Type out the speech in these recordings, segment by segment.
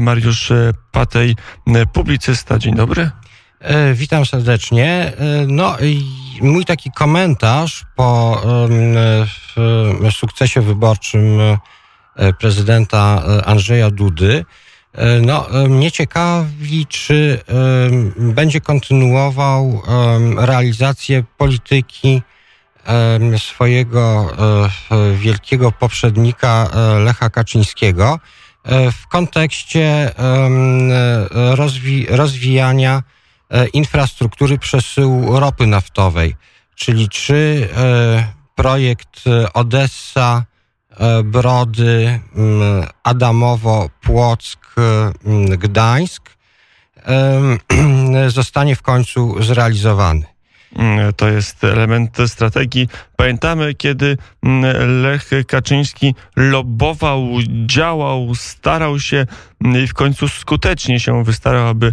Mariusz Patej, publicysta. Dzień dobry. Witam serdecznie. No, mój taki komentarz po sukcesie wyborczym prezydenta Andrzeja Dudy E, no, e, mnie ciekawi, czy będzie kontynuował realizację polityki swojego e, wielkiego poprzednika Lecha Kaczyńskiego w kontekście rozwi rozwijania infrastruktury przesyłu ropy naftowej, czyli czy projekt Odessa E, Brody, Adamowo, Płock, Gdańsk zostanie w końcu zrealizowany. Mm, to jest element strategii. Pamiętamy, kiedy mm, Lech Kaczyński lobował, działał, starał się mm, i w końcu skutecznie się wystarał, aby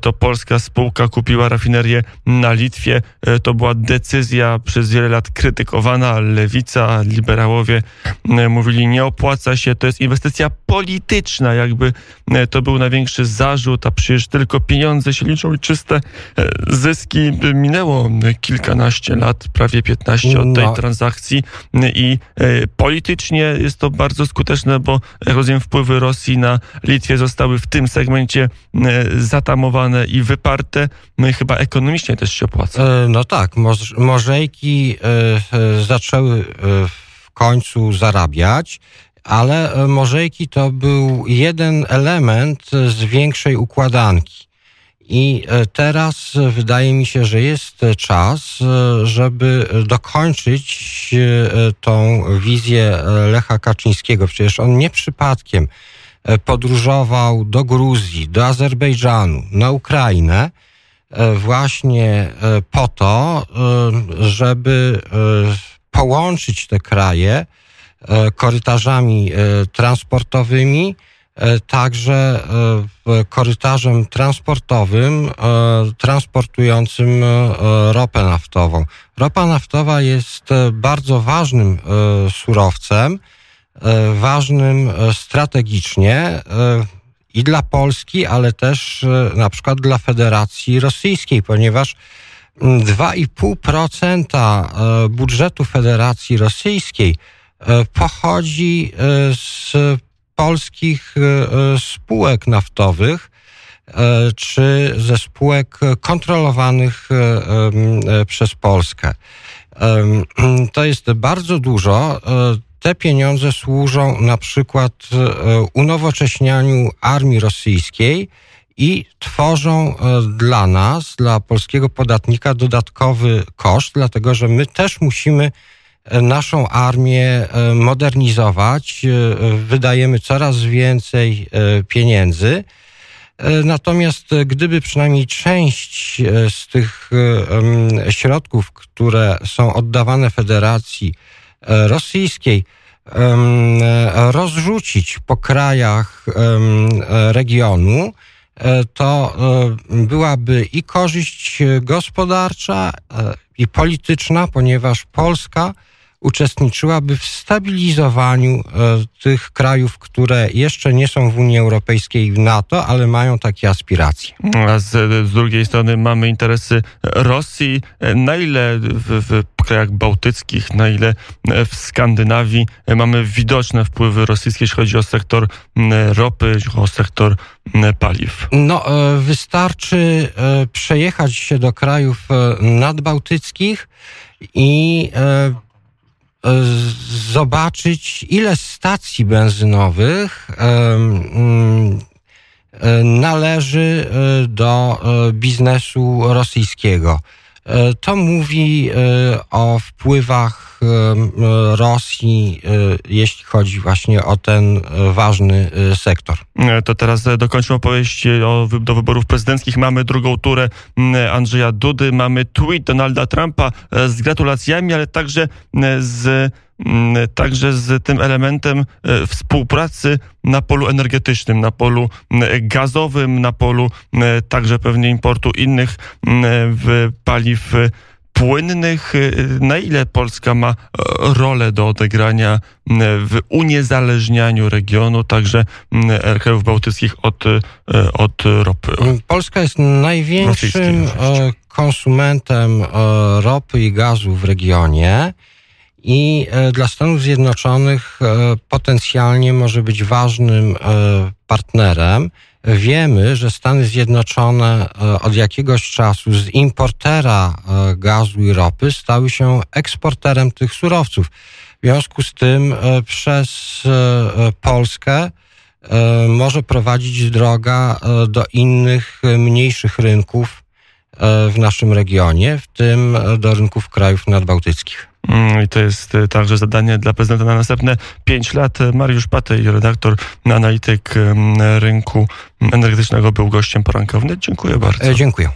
to polska spółka kupiła rafinerię na Litwie. E, to była decyzja przez wiele lat krytykowana. Lewica, liberałowie mówili, nie opłaca się, to jest inwestycja polityczna, jakby to był największy zarzut, a przecież tylko pieniądze się liczą i czyste e, zyski. Minęło kilkanaście lat, prawie 15 od no. transakcji i e, politycznie jest to bardzo skuteczne, bo rozumiem wpływy Rosji na Litwie zostały w tym segmencie e, zatamowane i wyparte. No i chyba ekonomicznie też się opłaca. E, no tak, morzejki zaczęły w końcu zarabiać ale morzejki to był jeden element z większej układanki. I e, teraz wydaje mi się, że jest czas, e, żeby dokończyć e, tą wizję Lecha Kaczyńskiego. Przecież on nie przypadkiem podróżował do Gruzji, do Azerbejdżanu, na Ukrainę, właśnie po to, żeby połączyć te kraje korytarzami transportowymi, E, także e, korytarzem transportowym e, transportującym ropę naftową. Ropa naftowa jest bardzo ważnym surowcem, ważnym strategicznie i dla Polski, ale też na przykład dla Federacji Rosyjskiej, ponieważ 2,5% budżetu Federacji Rosyjskiej pochodzi z polskich e, e, spółek naftowych e, czy ze spółek kontrolowanych przez Polskę. To jest bardzo dużo. Te pieniądze służą na przykład unowocześnianiu armii rosyjskiej i tworzą dla nas, dla polskiego podatnika, dodatkowy koszt, dlatego że my też musimy naszą armię e, modernizować. E, wydajemy coraz więcej e, pieniędzy. Natomiast gdyby przynajmniej część z tych środków, które są oddawane Federacji Rosyjskiej, rozrzucić po krajach regionu, to byłaby i korzyść gospodarcza, i polityczna, ponieważ Polska uczestniczyłaby w stabilizowaniu e, tych krajów, które jeszcze nie są w Unii Europejskiej i w NATO, ale mają takie aspiracje. A z, z drugiej strony mamy interesy Rosji. Na ile w, w krajach bałtyckich, na ile w Skandynawii mamy widoczne wpływy rosyjskie, jeśli chodzi o sektor ropy, o sektor paliw? No, e, wystarczy e, przejechać się do krajów nadbałtyckich i zobaczyć, ile stacji benzynowych mm, e, należy e, do e, biznesu rosyjskiego. To mówi o wpływach Rosji, jeśli chodzi właśnie o ten ważny sektor. To teraz dokończmy opowieść o, do wyborów prezydenckich. Mamy drugą turę Andrzeja Dudy, mamy tweet Donalda Trumpa z gratulacjami, ale także z także z tym elementem e, współpracy na polu energetycznym, na polu gazowym, na polu także pewnie importu innych paliw płynnych. Na ile Polska ma rolę do odegrania w uniezależnianiu regionu, także krajów bałtyckich od, od ropy? Polska jest największym konsumentem ropy i gazu w regionie i dla Stanów Zjednoczonych potencjalnie może być ważnym partnerem. Wiemy, że Stany Zjednoczone e, od jakiegoś czasu z importera e, gazu i ropy stały się eksporterem tych surowców. W związku z tym e, przez Polskę może prowadzić droga do innych, mniejszych rynków w naszym regionie, w tym do rynków krajów nadbałtyckich. Mm, I to jest e, także zadanie dla prezydenta na następne pięć lat. Mariusz Patej, redaktor, analityk rynku energetycznego, był gościem porankowny. Dziękuję bardzo. E, dziękuję.